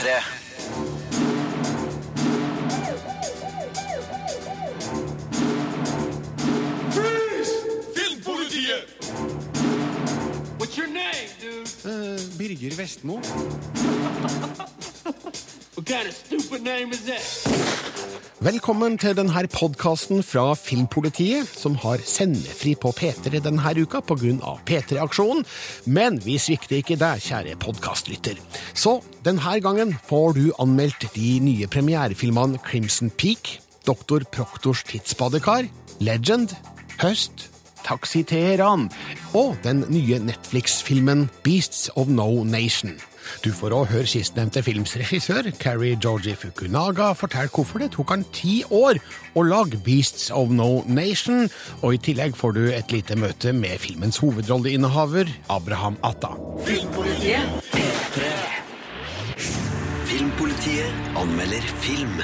P3. Filmpolitiet! What's your name, dude? Birger Vestmo. What kind of stupid name is that? Velkommen til denne podkasten fra Filmpolitiet, som har sendefri på P3 denne uka pga. P3-aksjonen. Men vi svikter ikke deg, kjære podkastlytter. Så denne gangen får du anmeldt de nye premierefilmene Crimson Peak, Doktor Proktors tidsbadekar, Legend, Høst, Taxi Teheran og den nye Netflix-filmen Beasts of No Nation. Du får òg høre sistnevnte films regissør, Carrie Georgie Fukunaga, fortelle hvorfor det tok han ti år å lage Beasts of No Nation, og i tillegg får du et lite møte med filmens hovedrolleinnehaver, Abraham Atta. Filmpolitiet anmelder film.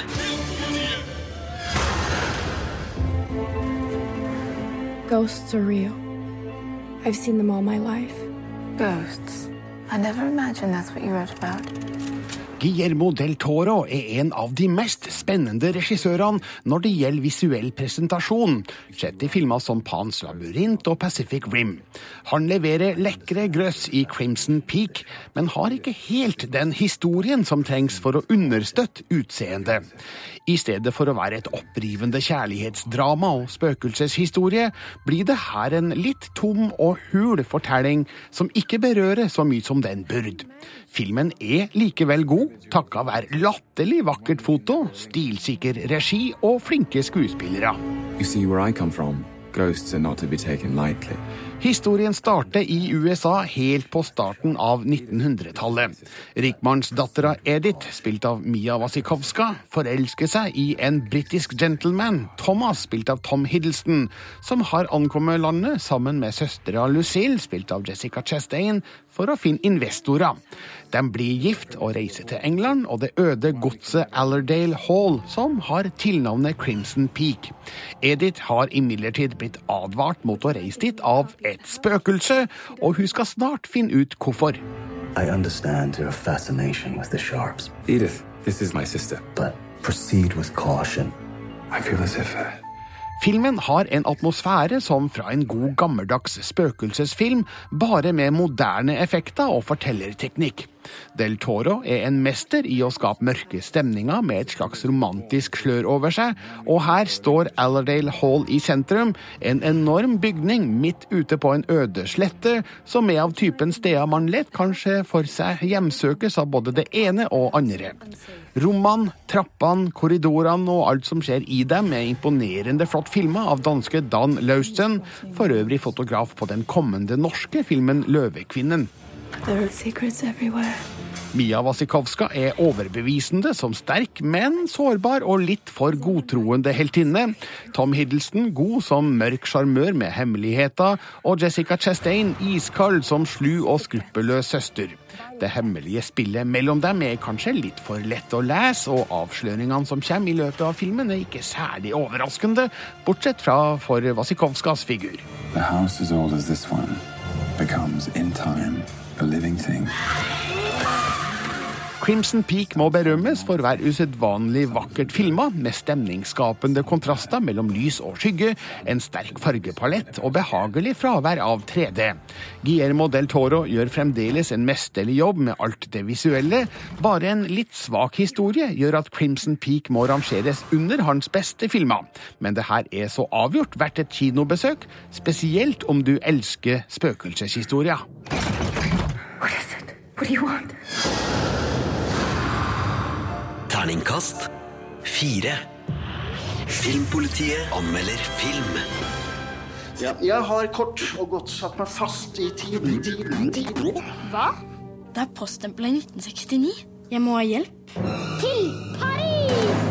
Ghosts are real. I've seen them all my life. Ghosts. I never imagined that's what you wrote about. Guillermo del Toro er en av de mest spennende regissørene når det gjelder visuell presentasjon, sett i filmer som Pans labyrint og Pacific Rim. Han leverer lekre grøss i Crimson Peak, men har ikke helt den historien som trengs for å understøtte utseendet. I stedet for å være et opprivende kjærlighetsdrama og spøkelseshistorie, blir det her en litt tom og hul fortelling som ikke berører så mye som den burde. Filmen er likevel god, takka være latterlig vakkert foto, stilsikker regi og flinke skuespillere. You see, where I come from, ghosts are not to be taken lightly. Historien starter i USA helt på starten av 1900-tallet. Rikmannsdattera Edith, spilt av Mia Wasikowska, forelsker seg i en britisk gentleman, Thomas, spilt av Tom Hiddleston, som har ankommet landet sammen med søstera Lucille, spilt av Jessica Chastain, for å finne investorer. De blir gift og reiser til England og det øde godset Allerdale Hall, som har tilnavnet Crimson Peak. Edith har imidlertid blitt advart mot å reise dit av et spøkelse, og hun skal snart finne ut hvorfor. I understand your fascination with the sharps, Edith, this is my sister. but proceed with caution. I feel as if uh, Filmen har en atmosfære som fra en god gammeldags spøkelsesfilm, bare med moderne effekter og fortellerteknikk. Del Toro er en mester i å skape mørke stemninger med et slags romantisk slør over seg, og her står Allerdale Hall i sentrum, en enorm bygning midt ute på en øde slette, som er av typen steder man lett kanskje for seg hjemsøkes av både det ene og andre. Rommene, trappene, korridorene og alt som skjer i dem, er imponerende flott filma av danske Dan Lausten, for øvrig fotograf på den kommende norske filmen Løvekvinnen. There are secrets everywhere. Mia Wasikowska er overbevisende som sterk, men sårbar og litt for godtroende heltinne. Tom Hiddleston god som mørk sjarmør med hemmeligheter, og Jessica Chastain iskald som slu og skruppelløs søster. Det hemmelige spillet mellom dem er kanskje litt for lett å lese, og avsløringene som kommer i løpet av filmen er ikke særlig overraskende, bortsett fra for Wasikowskas figur. the house as old as this one becomes, in time, a living thing. Crimson Peak må berømmes for være usedvanlig vakkert filma, med stemningsskapende kontraster mellom lys og skygge, en sterk fargepalett og behagelig fravær av 3D. Guillermo del Toro gjør fremdeles en mesterlig jobb med alt det visuelle, bare en litt svak historie gjør at Crimson Peak må rangeres under hans beste filmer. Men det her er så avgjort verdt et kinobesøk, spesielt om du elsker spøkelseshistorier. What do you want? Terningkast fire. Filmpolitiet anmelder film. Ja, jeg har kort og godt satt meg fast i tiden, tiden, tiden. Hva? Det er poststempel i 1969. Jeg må ha hjelp. Til Paris!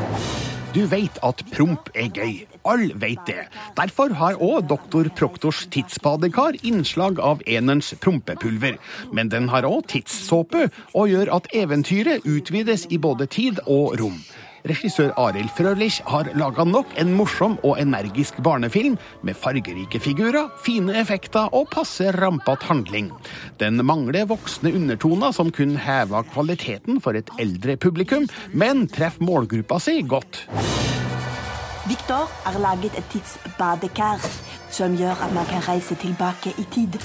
Du vet at promp er gøy. Alle vet det. Derfor har òg doktor Proktors tidsbadekar innslag av enerens prompepulver. Men den har òg tidssåpe, og gjør at eventyret utvides i både tid og rom. Regissør Arild Frølich har laga nok en morsom og energisk barnefilm med fargerike figurer, fine effekter og passe rampete handling. Den mangler voksne undertoner som kun hever kvaliteten for et eldre publikum, men treffer målgruppa si godt. Victor har laget et tidsbadekar som gjør at man kan reise tilbake i tid.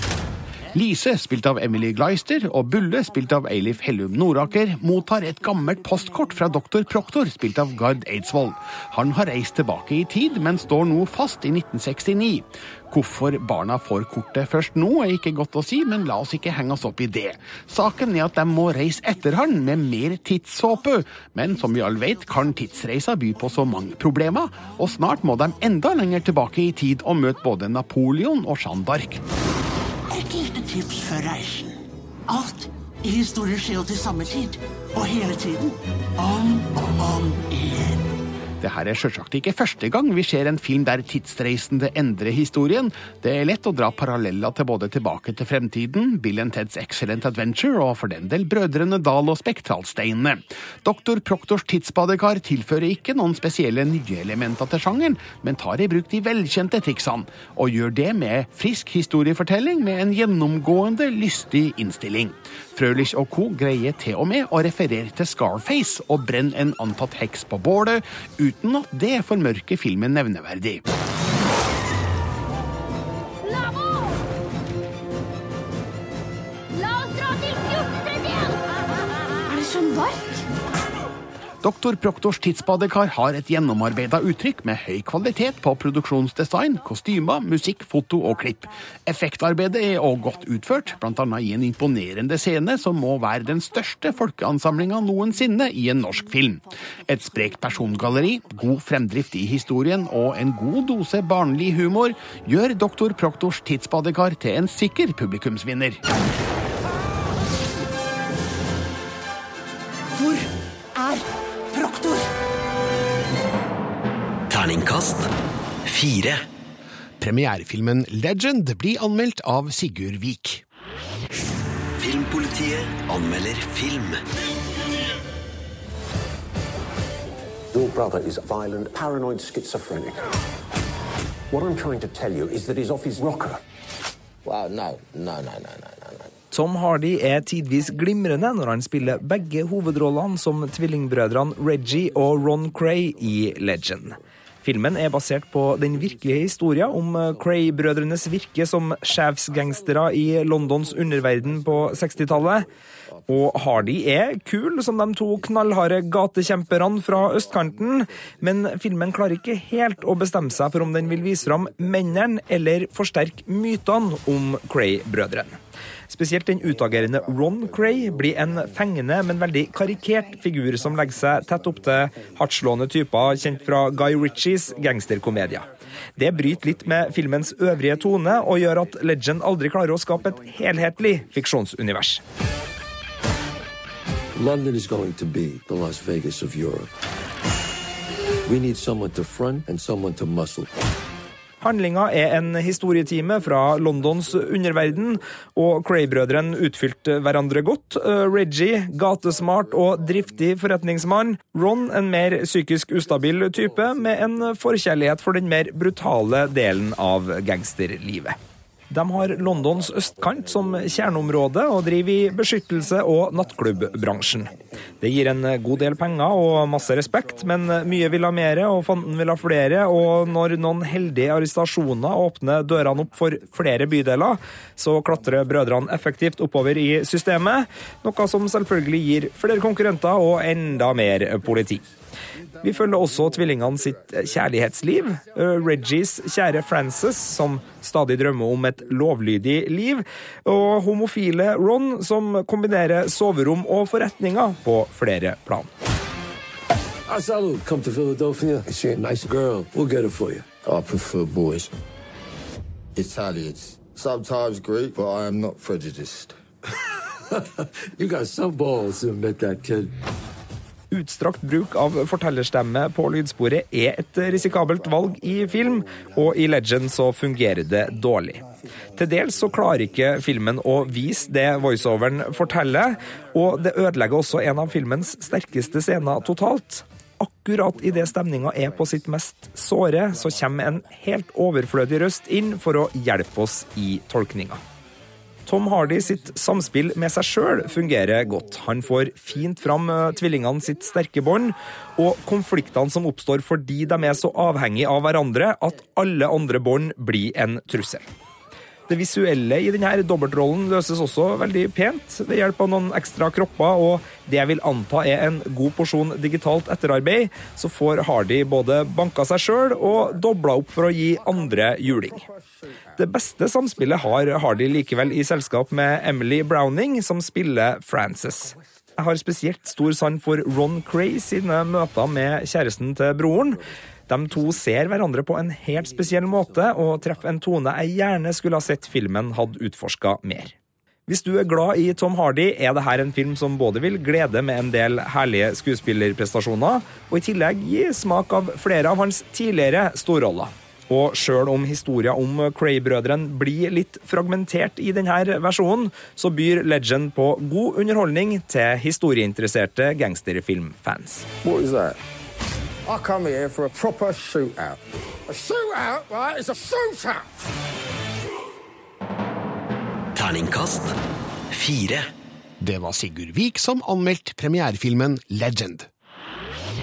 Lise, spilt av Emily Gleister, og Bulle, spilt av Eilif Hellum Noraker, mottar et gammelt postkort fra doktor Proktor, spilt av Gard Eidsvoll. Han har reist tilbake i tid, men står nå fast i 1969. Hvorfor barna får kortet først nå, er ikke godt å si, men la oss ikke henge oss opp i det. Saken er at de må reise etter han med mer tidssåpe, men som vi alle vet, kan tidsreiser by på så mange problemer, og snart må de enda lenger tilbake i tid og møte både Napoleon og Jeanne d'Arc. Tips før reisen. Alt i historien skjer jo til samme tid. Og hele tiden. Om og om igjen. Det her er selvsagt ikke første gang vi ser en film der tidsreisende endrer historien. Det er lett å dra paralleller til både Tilbake til fremtiden, Bill and Teds Excellent Adventure og for den del Brødrene Dal og Spektralsteinene. Doktor Proktors tidsbadekar tilfører ikke noen spesielle nye elementer til sjangeren, men tar i bruk de velkjente triksene, og gjør det med frisk historiefortelling med en gjennomgående lystig innstilling. Frølich og co. greier til og med å referere til Scarface og brenne en antatt heks på bålet, uten at det formørker filmen nevneverdig. Doktor Proktors tidsbadekar har et gjennomarbeida uttrykk med høy kvalitet på produksjonsdesign, kostymer, musikk, foto og klipp. Effektarbeidet er også godt utført, bl.a. i en imponerende scene som må være den største folkeansamlinga noensinne i en norsk film. Et sprekt persongalleri, god fremdrift i historien og en god dose barnlig humor gjør Doktor Proktors tidsbadekar til en sikker publikumsvinner. Terningkast fire. Premierefilmen Legend blir anmeldt av Sigurd Vik. Filmpolitiet anmelder film. Your brother is violent, paranoid schizophrenic. What I'm trying to tell you is that he's off his rocker. Wow, no, no, no, no, no, no, no. Tom Hardy er tidvis glimrende når han spiller begge hovedrollene som tvillingbrødrene Reggie og Ron Cray i Legend. Filmen er basert på den virkelige historien om Cray-brødrenes virke som sjefsgangstere i Londons underverden på 60-tallet. Og Hardy er kul som de to knallharde gatekjemperne fra østkanten, men filmen klarer ikke helt å bestemme seg for om den vil vise fram mennene eller forsterke mytene om Cray-brødrene. Spesielt den utagerende Ron Cray blir en fengende, men veldig karikert figur som legger seg tett opp til hardtslående typer kjent fra Guy Ritchies gangsterkomedier. Det bryter litt med filmens øvrige tone, og gjør at Legend aldri klarer å skape et helhetlig fiksjonsunivers. London is going to be the Las Vegas of Europe. We need someone to front and someone to muscle. Handlinga er en historietime fra Londons underverden, og Cray-brødrene utfylte hverandre godt. Reggie, gatesmart og driftig forretningsmann. Ron, en mer psykisk ustabil type, med en forkjærlighet for den mer brutale delen av gangsterlivet. De har Londons østkant som kjerneområde, og driver i beskyttelse- og nattklubbbransjen. Det gir en god del penger og masse respekt, men mye vil ha mer, og fanden vil ha flere. Og når noen heldige arrestasjoner åpner dørene opp for flere bydeler, så klatrer brødrene effektivt oppover i systemet, noe som selvfølgelig gir flere konkurrenter og enda mer politi. Vi følger også tvillingene sitt kjærlighetsliv. Reggies kjære Frances, som stadig drømmer om et lovlydig liv. Og homofile Ron, som kombinerer soverom og forretninger på flere plan. I salute. Come to Philadelphia. Is she a nice girl? We'll get her for you. I prefer boys. Italians. Sometimes Greek, but I am not prejudiced. you got some balls to admit that, kid. Utstrakt bruk av fortellerstemme på lydsporet er et risikabelt valg i film, og i Legend så fungerer det dårlig. Til dels så klarer ikke filmen å vise det voiceoveren forteller, og det ødelegger også en av filmens sterkeste scener totalt. akkurat idet stemninga er på sitt mest såre, så kommer en helt overflødig røst inn for å hjelpe oss i tolkninga. Tom Hardy sitt samspill med seg sjøl fungerer godt. Han får fint fram eh, tvillingene sitt sterke bånd, og konfliktene som oppstår fordi de er så avhengige av hverandre at alle andre bånd blir en trussel. Det visuelle i denne dobbeltrollen løses også veldig pent ved hjelp av noen ekstra kropper og det jeg vil anta er en god porsjon digitalt etterarbeid, så får Hardy både banka seg sjøl og dobla opp for å gi andre juling. Det beste samspillet har Hardy likevel i selskap med Emily Browning, som spiller Frances. Jeg har spesielt stor sand for Ron Cray sine møter med kjæresten til broren. De to ser hverandre på en helt spesiell måte og treffer en tone jeg gjerne skulle ha sett filmen hadde utforska mer. Hvis du er glad i Tom Hardy, er dette en film som både vil glede med en del herlige skuespillerprestasjoner, og i tillegg gi smak av flere av hans tidligere storroller. Og sjøl om historien om Cray-brødrene blir litt fragmentert i denne versjonen, så byr Legend på god underholdning til historieinteresserte gangsterfilmfans. What is that? I come here for a proper shootout. A shootout, right? It's a shootout! Terningkast fire. Det var Sigurd Vik som anmeldte premierefilmen Legend.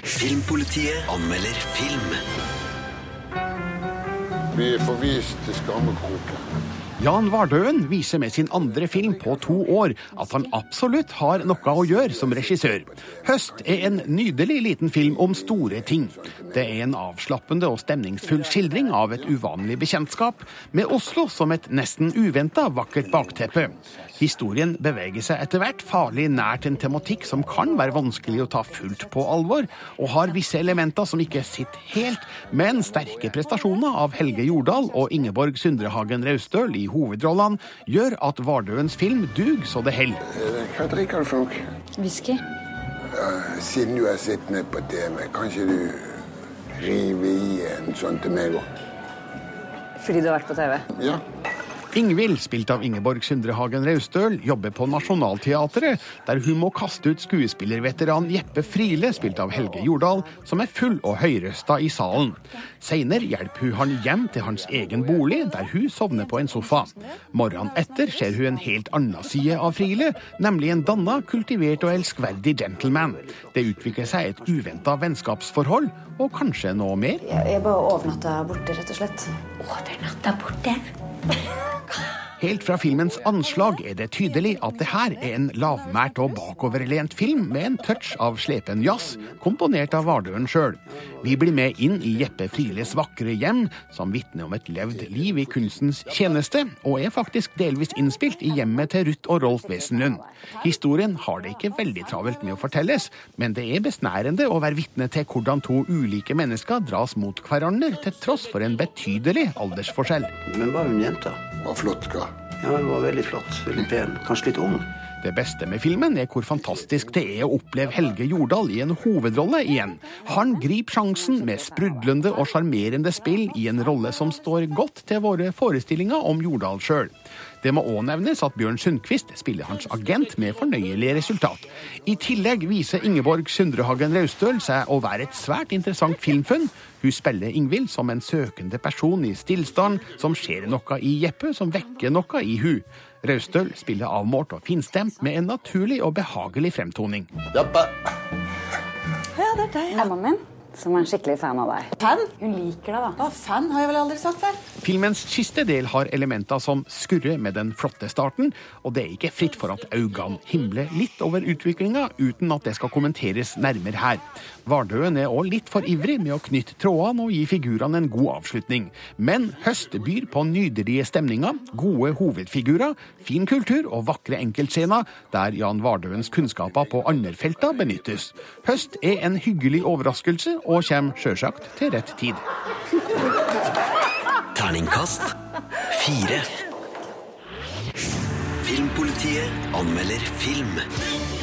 Filmpolitiet anmelder film. Vi er forvist til skammekroken. Jan Vardøen viser med sin andre film på to år at han absolutt har noe å gjøre som regissør. 'Høst' er en nydelig liten film om store ting. Det er en avslappende og stemningsfull skildring av et uvanlig bekjentskap, med Oslo som et nesten uventa vakkert bakteppe. Historien beveger seg etter hvert farlig nært en tematikk som kan være vanskelig å ta fullt på alvor, og har visse elementer som ikke sitter helt, men sterke prestasjoner av Helge Jordal og Ingeborg Sundrehagen Raustøl i hovedrollene gjør at Vardøens film dug så det hell. Hva drikker du for noe? Whisky. Siden du har sett meg på TV, kanskje du rive i en sånn til meg òg? Fordi du har vært på TV? Ja. Ingvild, spilt av Ingeborg Sundrehagen Raustøl, jobber på Nationaltheatret, der hun må kaste ut skuespillerveteran Jeppe Friele, spilt av Helge Jordal, som er full og høyrøsta i salen. Seinere hjelper hun han hjem til hans egen bolig, der hun sovner på en sofa. Morgenen etter ser hun en helt annen side av Friele, nemlig en danna, kultivert og elskverdig gentleman. Det utvikler seg et uventa vennskapsforhold, og kanskje noe mer? Jeg, jeg bare overnatta borte, rett og slett. Overnatta borte. かわいい! Helt fra filmens anslag er det tydelig at det her er en lavmælt og bakoverlent film med en touch av slepen jazz, komponert av Vardøen sjøl. Vi blir med inn i Jeppe Frieles vakre hjem, som vitner om et levd liv i kunstens tjeneste, og er faktisk delvis innspilt i hjemmet til Ruth og Rolf Wesenlund. Historien har det ikke veldig travelt med å fortelles, men det er besnærende å være vitne til hvordan to ulike mennesker dras mot hverandre, til tross for en betydelig aldersforskjell. Men var hun jenta? Var flott, hva? Ja, hun var veldig flott. Veldig pen. Kanskje litt ung. Det beste med filmen er hvor fantastisk det er å oppleve Helge Jordal i en hovedrolle igjen. Han griper sjansen med sprudlende og sjarmerende spill i en rolle som står godt til våre forestillinger om Jordal sjøl. Det må òg nevnes at Bjørn Sundquist spiller hans agent med fornøyelig resultat. I tillegg viser Ingeborg Sundrehagen Raustøl seg å være et svært interessant filmfunn. Hun spiller Ingvild som en søkende person i stillstand, som ser noe i Jeppe som vekker noe i hun. Raustøl spiller avmålt og finstemt med en naturlig og behagelig fremtoning. Ja, det er deg. Mammaen min, som er en skikkelig fan av deg. Fan? Hun liker deg, da. Å, fan har jeg vel aldri sagt før. Filmens siste del har elementer som skurrer med den flotte starten, og det er ikke fritt for at øynene himler litt over utviklinga, uten at det skal kommenteres nærmere her. Vardøen er òg litt for ivrig med å knytte trådene og gi figurene en god avslutning. Men Høst byr på nydelige stemninger, gode hovedfigurer, fin kultur og vakre enkeltscener, der Jan Vardøens kunnskaper på andre felter benyttes. Høst er en hyggelig overraskelse, og kommer sjølsagt til rett tid. Terningkast fire. Filmpolitiet anmelder film.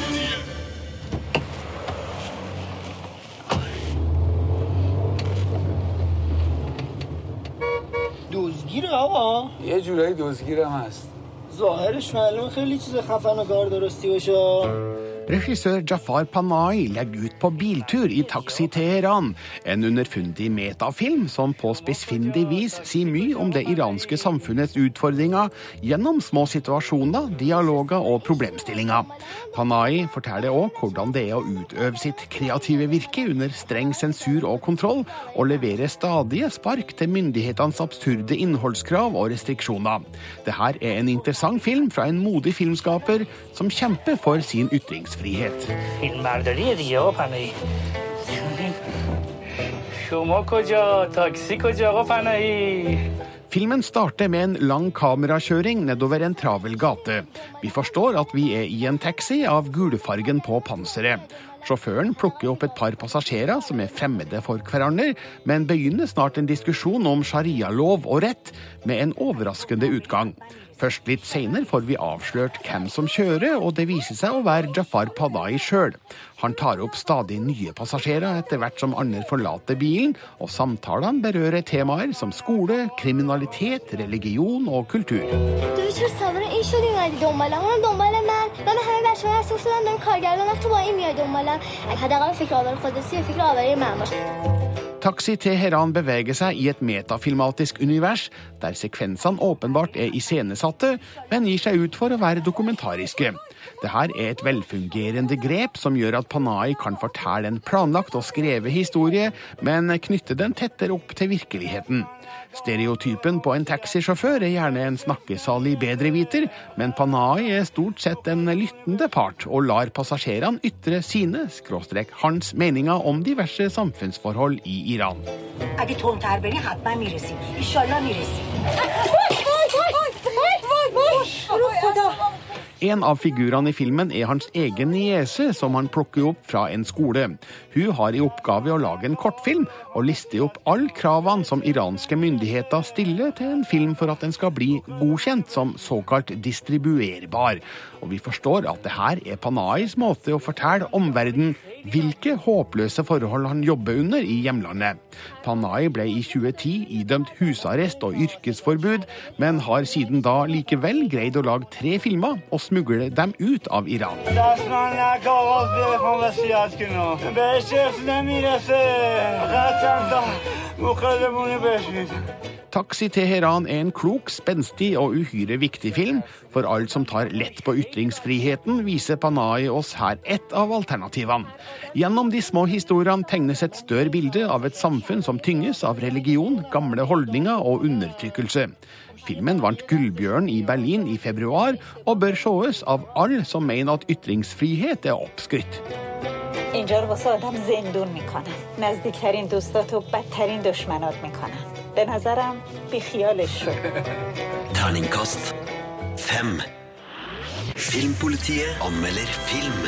دزگیره آقا. یه جورایی دزگیرم هست. ظاهرش معلوم خیلی چیز خفن و کار درستی باشه. Regissør Jafar Panahi legger ut på biltur i Taxi Teheran, en underfundig metafilm som på spissfindig vis sier mye om det iranske samfunnets utfordringer gjennom små situasjoner, dialoger og problemstillinger. Panahi forteller òg hvordan det er å utøve sitt kreative virke under streng sensur og kontroll, og levere stadige spark til myndighetenes absurde innholdskrav og restriksjoner. Dette er en interessant film fra en modig filmskaper som kjemper for sin ytringsfrihet ytringsfrihet. Filmen starter med en lang kamerakjøring nedover en travel gate. Vi forstår at vi er i en taxi av gulfargen på panseret. Sjåføren plukker opp et par passasjerer som er fremmede for hverandre, men begynner snart en diskusjon om sharialov og rett, med en overraskende utgang. Først litt seinere får vi avslørt hvem som kjører, og det viser seg å være Jafar Padai sjøl. Han tar opp stadig nye passasjerer etter hvert som andre forlater bilen, og samtalene berører temaer som skole, kriminalitet, religion og kultur. دو Taxi Teheran beveger seg i et metafilmatisk univers, der sekvensene åpenbart er iscenesatte, men gir seg ut for å være dokumentariske. Dette er et velfungerende grep som gjør at Panai kan fortelle en planlagt og skrevet historie, men knytte den tettere opp til virkeligheten. Stereotypen på en taxisjåfør er gjerne en snakkesalig bedreviter, men Panai er stort sett en lyttende part og lar passasjerene ytre sine, skråstrek hans, meninger om diverse samfunnsforhold i Iran. Inshallah en av figurene i filmen er hans egen niese, som han plukker opp fra en skole. Hun har i oppgave å lage en kortfilm, og lister opp alle kravene som iranske myndigheter stiller til en film for at den skal bli godkjent som såkalt distribuerbar. Og vi forstår at det her er Panais måte å fortelle omverdenen hvilke håpløse forhold han jobber under i hjemlandet. Panay ble i 2010 idømt husarrest og yrkesforbud, men har siden da likevel greid å lage tre filmer og smugle dem ut av Iran. Det 'Taxi Teheran' er en klok, spenstig og uhyre viktig film. For alt som tar lett på ytringsfriheten, viser Panay oss her ett av alternativene. Gjennom de små historiene tegnes et større bilde av et samfunn som tynges av religion, gamle holdninger og undertrykkelse. Filmen vant Gullbjørn i Berlin i februar, og bør sees av alle som mener at ytringsfrihet er oppskrytt. اینجا رو واسه آدم زندون می‌کنن نزدیکترین دوستات و بدترین دشمنات می‌کنن به نظرم بیخیالش شد. Terningkast fem. Filmpolitiet anmelder film.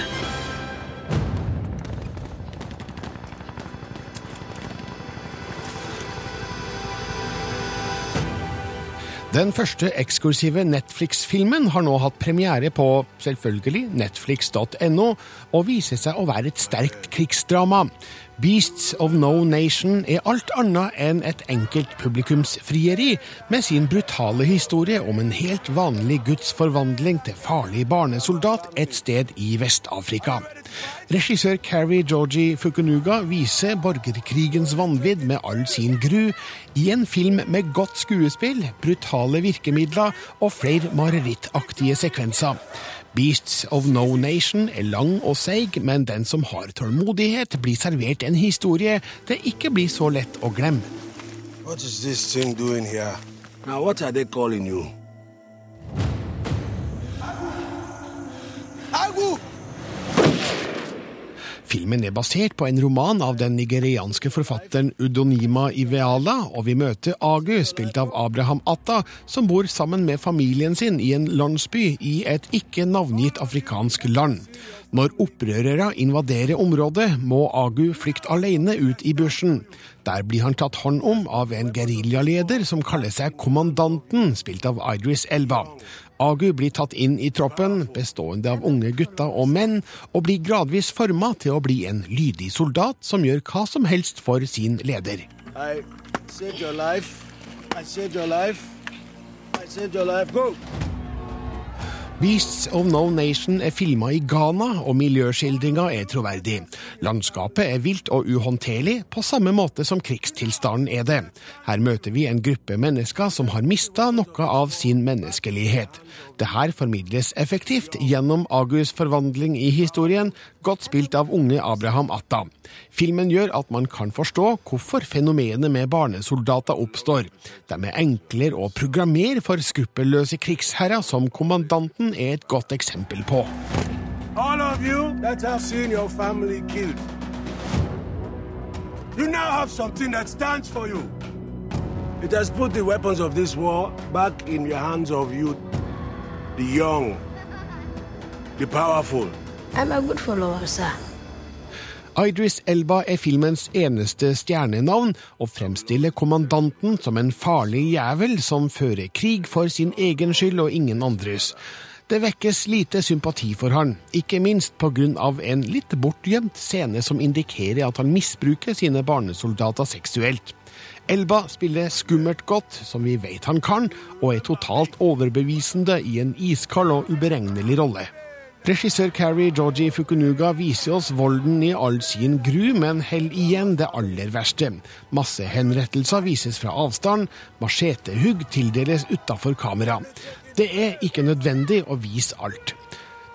Den første eksklusive Netflix-filmen har nå hatt premiere på selvfølgelig netflix.no, og viser seg å være et sterkt krigsdrama. Beasts of No Nation er alt annet enn et enkelt publikumsfrieri, med sin brutale historie om en helt vanlig Guds forvandling til farlig barnesoldat et sted i Vest-Afrika. Regissør Carrie Georgie Fukunuga viser borgerkrigens vanvidd med all sin gru i en film med godt skuespill, brutale virkemidler og flere marerittaktige sekvenser. Beasts of No Nation er lang og seig, men den som har tålmodighet, blir servert en historie det ikke blir så lett å glemme. What is this thing doing here? Now, what? Filmen er basert på en roman av den nigerianske forfatteren Udonima Iveala, og vi møter Agu, spilt av Abraham Atta, som bor sammen med familien sin i en landsby i et ikke navngitt afrikansk land. Når opprørere invaderer området, må Agu flykte alene ut i bushen. Der blir han tatt hånd om av en geriljaleder som kaller seg Kommandanten, spilt av Idris Elba. Agu blir tatt inn i troppen, bestående av unge gutter og menn, og blir gradvis forma til å bli en lydig soldat som gjør hva som helst for sin leder. I saved your life. I saved your life. I saved your life. Go! Beasts of No Nation er filma i Ghana, og miljøskildringa er troverdig. Landskapet er vilt og uhåndterlig, på samme måte som krigstilstanden er det. Her møter vi en gruppe mennesker som har mista noe av sin menneskelighet. Det her formidles effektivt gjennom Agus forvandling i historien, godt spilt av unge Abraham Atta. Filmen gjør at man kan forstå hvorfor fenomenet med barnesoldater oppstår. De er enklere å programmere for skruppelløse krigsherrer som kommandanten er et godt eksempel på. All of you that have seen your family killed. You now have something that stands for you. It has put the weapons of this war back in the hands of you, the young, the powerful. I'm a good follower, sir. Idris Elba er filmens eneste stjernenavn, og fremstiller kommandanten som en farlig jævel som fører krig for sin egen skyld og ingen andres. Det vekkes lite sympati for han, ikke minst pga. en litt bortgjemt scene som indikerer at han misbruker sine barnesoldater seksuelt. Elba spiller skummelt godt, som vi vet han kan, og er totalt overbevisende i en iskald og uberegnelig rolle. Regissør Carrie Georgie Fukunuga viser oss volden i all sin gru, men holder igjen det aller verste. Massehenrettelser vises fra avstand, machetehugg tildeles utafor kamera. Det er ikke nødvendig å vise alt.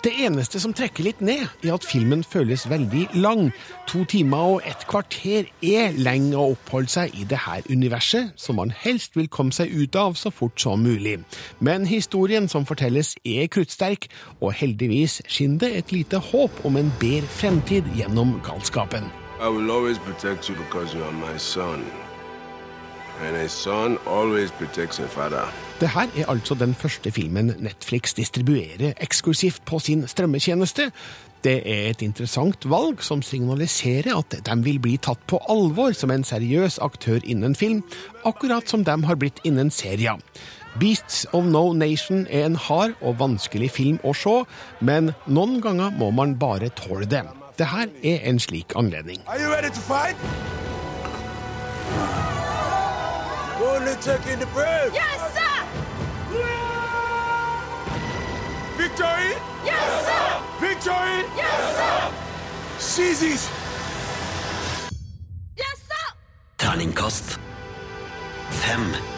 Det eneste som trekker litt ned, er at filmen føles veldig lang. To timer og et kvarter er lenge å oppholde seg i det her universet, som man helst vil komme seg ut av så fort som mulig. Men historien som fortelles er kruttsterk, og heldigvis skinner det et lite håp om en bedre fremtid gjennom galskapen. I will always protect you because you are my son. Det her er altså den første filmen Netflix distribuerer eksklusivt på sin strømmetjeneste. Det er et interessant valg som signaliserer at de vil bli tatt på alvor som en seriøs aktør innen film, akkurat som de har blitt innen serier. Beasts of No Nation er en hard og vanskelig film å se, men noen ganger må man bare tåle det. Det her er en slik anledning. Are you ready to fight? Only taking the brave. Yes, sir! Victory! Yes, sir! Victory! Yes, sir! Seize Yes, sir! Terningkast fem.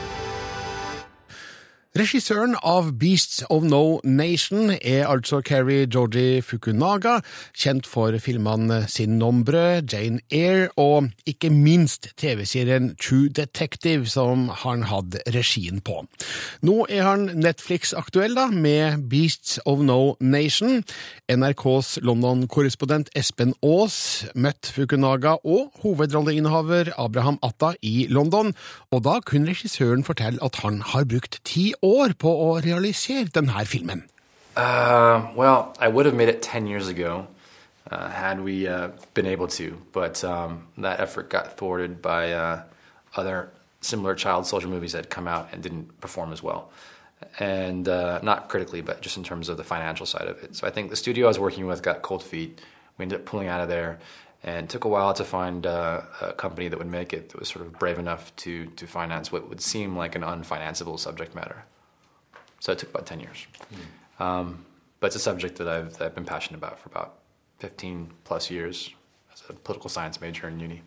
Regissøren av Beasts of No Nation er altså Keri Georgie Fukunaga, kjent for filmene Sin Nombre, Jane Eyre og ikke minst TV-serien True Detective, som han hadde regien på. Nå er han Netflix-aktuell da, med Beasts of No Nation. NRKs London-korrespondent Espen Aas møtte Fukunaga og hovedrolleinnehaver Abraham Atta i London, og da kunne regissøren fortelle at han har brukt ti år på å realisere denne filmen. Uh, well, I would have made it 10 years ago uh, had we uh, been able to, but um, that effort got thwarted by uh, other similar child soldier movies that had come out and didn't perform as well. And uh, not critically, but just in terms of the financial side of it. So I think the studio I was working with got cold feet. We ended up pulling out of there. And took a while to find uh, a company that would make it that was sort of brave enough to, to finance what would seem like an unfinanceable subject matter. So it took about 10 years. Um, but it's a subject that I've, that I've been passionate about for about 15 plus years as a political science major in uni.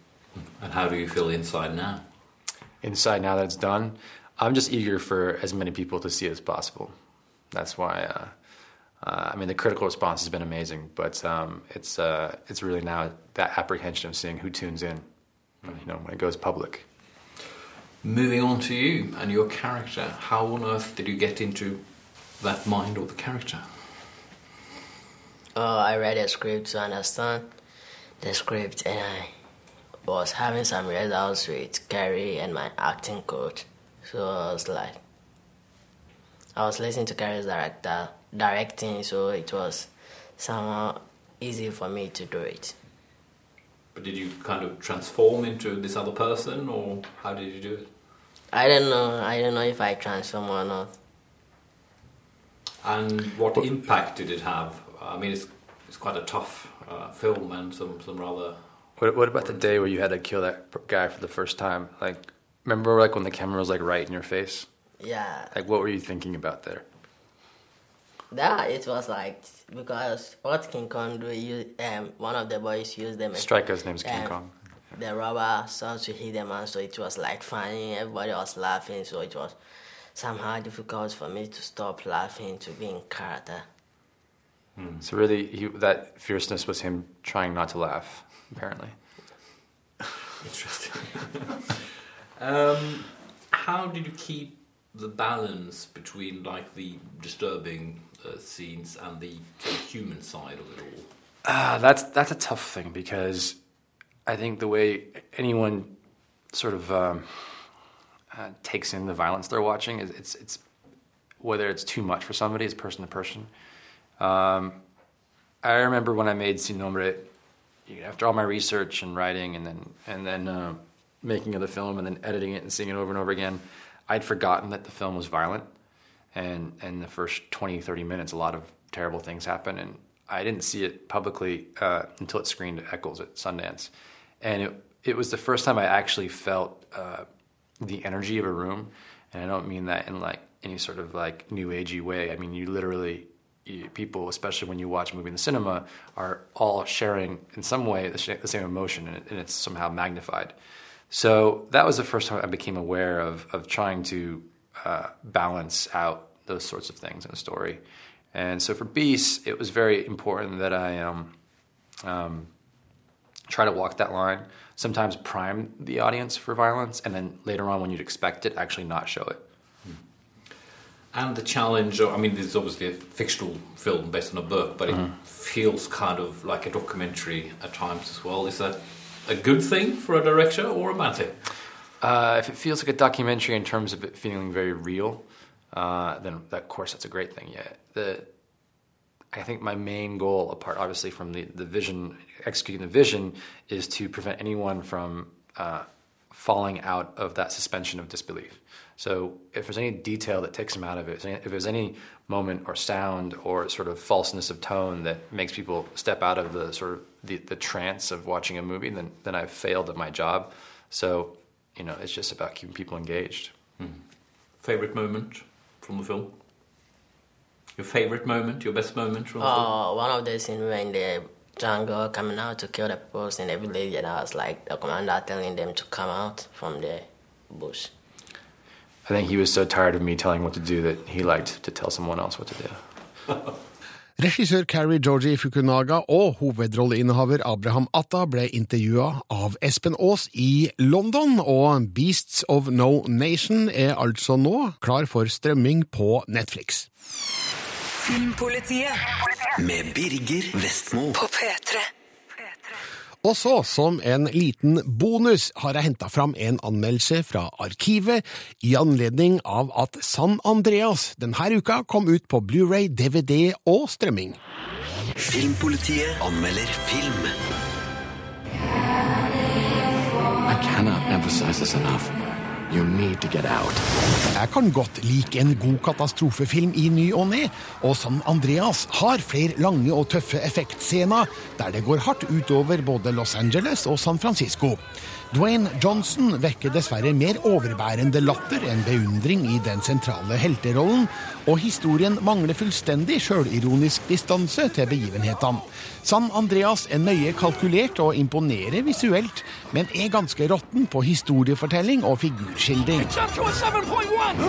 And how do you feel inside now? Inside now that it's done, I'm just eager for as many people to see it as possible. That's why, uh, uh, I mean, the critical response has been amazing, but um, it's, uh, it's really now that apprehension of seeing who tunes in, you know, when it goes public. Moving on to you and your character, how on earth did you get into that mind or the character? Uh, I read a script to understand the script, and I was having some results with Carrie and my acting coach. So I was like, I was listening to Carrie's director directing, so it was somehow easy for me to do it. But did you kind of transform into this other person, or how did you do it? I don't know. I don't know if I transform or not. And what impact did it have? I mean, it's, it's quite a tough uh, film and some, some rather. What, what about the day where you had to kill that guy for the first time? Like, remember like when the camera was like right in your face? Yeah. Like, what were you thinking about there? That it was like because what King Kong do, you, um, one of the boys used them. Striker's name's King um, Kong. The rubber so to hit them, and so it was like funny. Everybody was laughing, so it was somehow difficult for me to stop laughing to be in character. So really, he, that fierceness was him trying not to laugh. Apparently. Interesting. um, how did you keep the balance between like the disturbing scenes and the human side of it all? Uh, that's that's a tough thing because I think the way anyone sort of um, uh, takes in the violence they're watching is it's it's whether it's too much for somebody is person to person. Um, I remember when I made Sin Nombre, after all my research and writing and then and then uh, making of the film and then editing it and seeing it over and over again, I'd forgotten that the film was violent. And and the first 20, 30 minutes, a lot of terrible things happen. And I didn't see it publicly uh, until it screened at Eccles at Sundance. And it, it was the first time I actually felt uh, the energy of a room. And I don't mean that in like any sort of like new agey way. I mean, you literally, you, people, especially when you watch a movie in the cinema, are all sharing in some way the, sh- the same emotion and, it, and it's somehow magnified. So that was the first time I became aware of, of trying to uh, balance out those sorts of things in a story. And so for Beast, it was very important that I um, um, try to walk that line. Sometimes prime the audience for violence, and then later on, when you'd expect it, actually not show it. And the challenge, I mean, this is obviously a fictional film based on a book, but it feels kind of like a documentary at times as well. Is that a good thing for a director or a bad thing? Uh, if it feels like a documentary in terms of it feeling very real, uh, then of course that's a great thing. Yeah, the I think my main goal, apart obviously from the the vision, executing the vision, is to prevent anyone from uh, falling out of that suspension of disbelief. So if there's any detail that takes them out of it, if there's any moment or sound or sort of falseness of tone that makes people step out of the sort of the, the trance of watching a movie, then then I've failed at my job. So you know, it's just about keeping people engaged. Hmm. Favorite moment from the film? Your favorite moment, your best moment from the film? Oh, one of the scenes when the jungle coming out to kill the people in the village, and I was like the commander telling them to come out from the bush. I think he was so tired of me telling what to do that he liked to tell someone else what to do. Regissør Carrie Georgie Fukunaga og hovedrolleinnehaver Abraham Atta ble intervjua av Espen Aas i London, og Beasts of No Nation er altså nå klar for strømming på Netflix. Filmpolitiet med Birger Vestmo. På P3. Og så, som en liten bonus, har jeg henta fram en anmeldelse fra Arkivet i anledning av at San Andreas denne uka kom ut på Blu-ray, DVD og strømming. Filmpolitiet anmelder film. I cannot emphasize this enough. You need to get out. Jeg kan godt like en god katastrofefilm i ny og ne, og San Andreas har flere lange og tøffe effektscener der det går hardt utover både Los Angeles og San Francisco. Dwayne Johnson vekker dessverre mer overbærende latter enn beundring i den sentrale helterollen, og historien mangler fullstendig sjølironisk distanse til begivenhetene. San Andreas er nøye kalkulert og imponerer visuelt, men er ganske råtten på historiefortelling og figurskildring. Jump to a 7.1!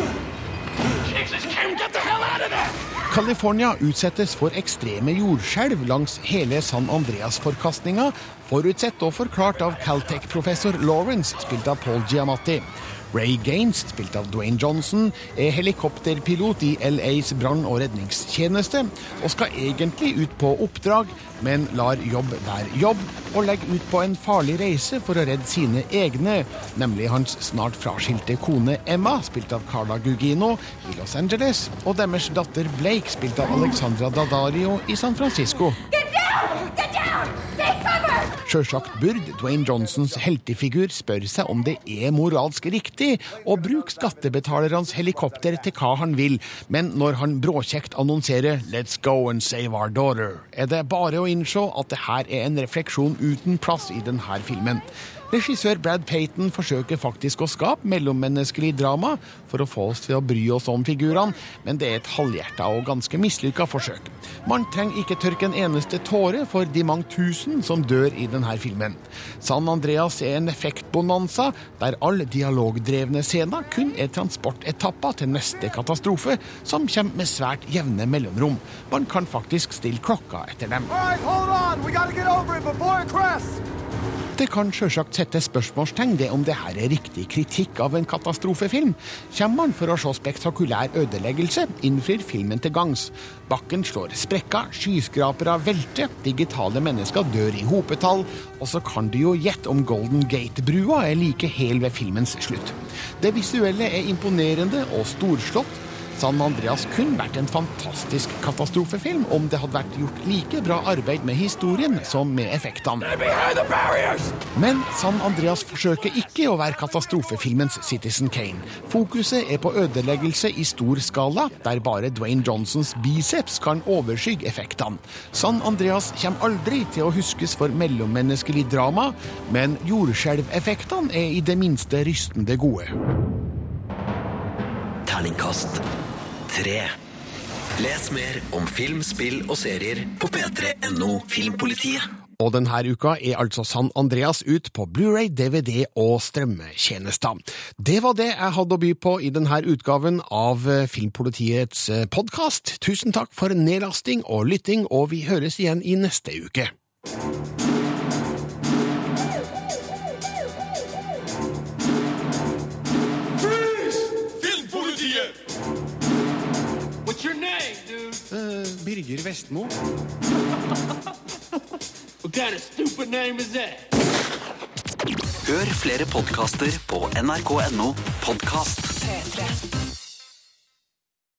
Jesus, Kim, get the hell out of there! California utsettes for ekstreme jordskjelv langs hele San Andreas-forkastninga, forutsett og forklart av Caltech-professor Lawrence, spilt av Paul Giamatti. Ray Gaines, spilt av Dwayne Johnson, er helikopterpilot i LAs brann- og redningstjeneste, og skal egentlig ut på oppdrag, men lar jobb være jobb, og legger ut på en farlig reise for å redde sine egne, nemlig hans snart fraskilte kone Emma, spilt av Carla Gugino, i Los Angeles, og deres datter Blake, spilt av Alexandra Daddario i San Francisco. Get down! Get down! Take cover! Sjølsagt burde Dwayne Johnsons heltefigur spørre seg om det er moralsk riktig å bruke skattebetalernes helikopter til hva han vil, men når han bråkjekt annonserer 'Let's go and save our daughter', er det bare å innse at det her er en refleksjon uten plass i denne filmen. Regissør Brad Payton forsøker faktisk å skape mellommenneskelig drama for å få oss til å bry oss om figurene, men det er et halvhjerta og ganske mislykka forsøk. Man trenger ikke tørke en eneste tåre for de mange tusen som dør i denne filmen. San Andreas er en effektbonanza der alle dialogdrevne scener kun er transportetapper til neste katastrofe, som kommer med svært jevne mellomrom. Man kan faktisk stille klokka etter dem. Det kan sjølsagt sette spørsmålstegn ved om det her er riktig kritikk av en katastrofefilm. Kommer man for å se spektakulær ødeleggelse, innfrir filmen til gangs. Bakken slår sprekker, skyskrapere velter, digitale mennesker dør i hopetall, og så kan du jo gjette om Golden Gate-brua er like hel ved filmens slutt. Det visuelle er imponerende og storslått. San Andreas kunne vært en fantastisk katastrofefilm om det hadde vært gjort like bra arbeid med historien som med effektene. Men San Andreas forsøker ikke å være katastrofefilmens Citizen Kane. Fokuset er på ødeleggelse i stor skala, der bare Dwayne Johnsons biceps kan overskygge effektene. San Andreas kommer aldri til å huskes for mellommenneskelig drama, men jordskjelveffektene er i det minste rystende gode. Terningkast tre. Les mer om film, spill og serier på p3.no Filmpolitiet. Og denne uka er altså San Andreas ut på Blu-ray, DVD og strømmetjenester. Det var det jeg hadde å by på i denne utgaven av Filmpolitiets podkast. Tusen takk for nedlasting og lytting, og vi høres igjen i neste uke. Birger Vestmo. Kind of stupid name is that? Hør flere podkaster på nrk.no podkast. P3.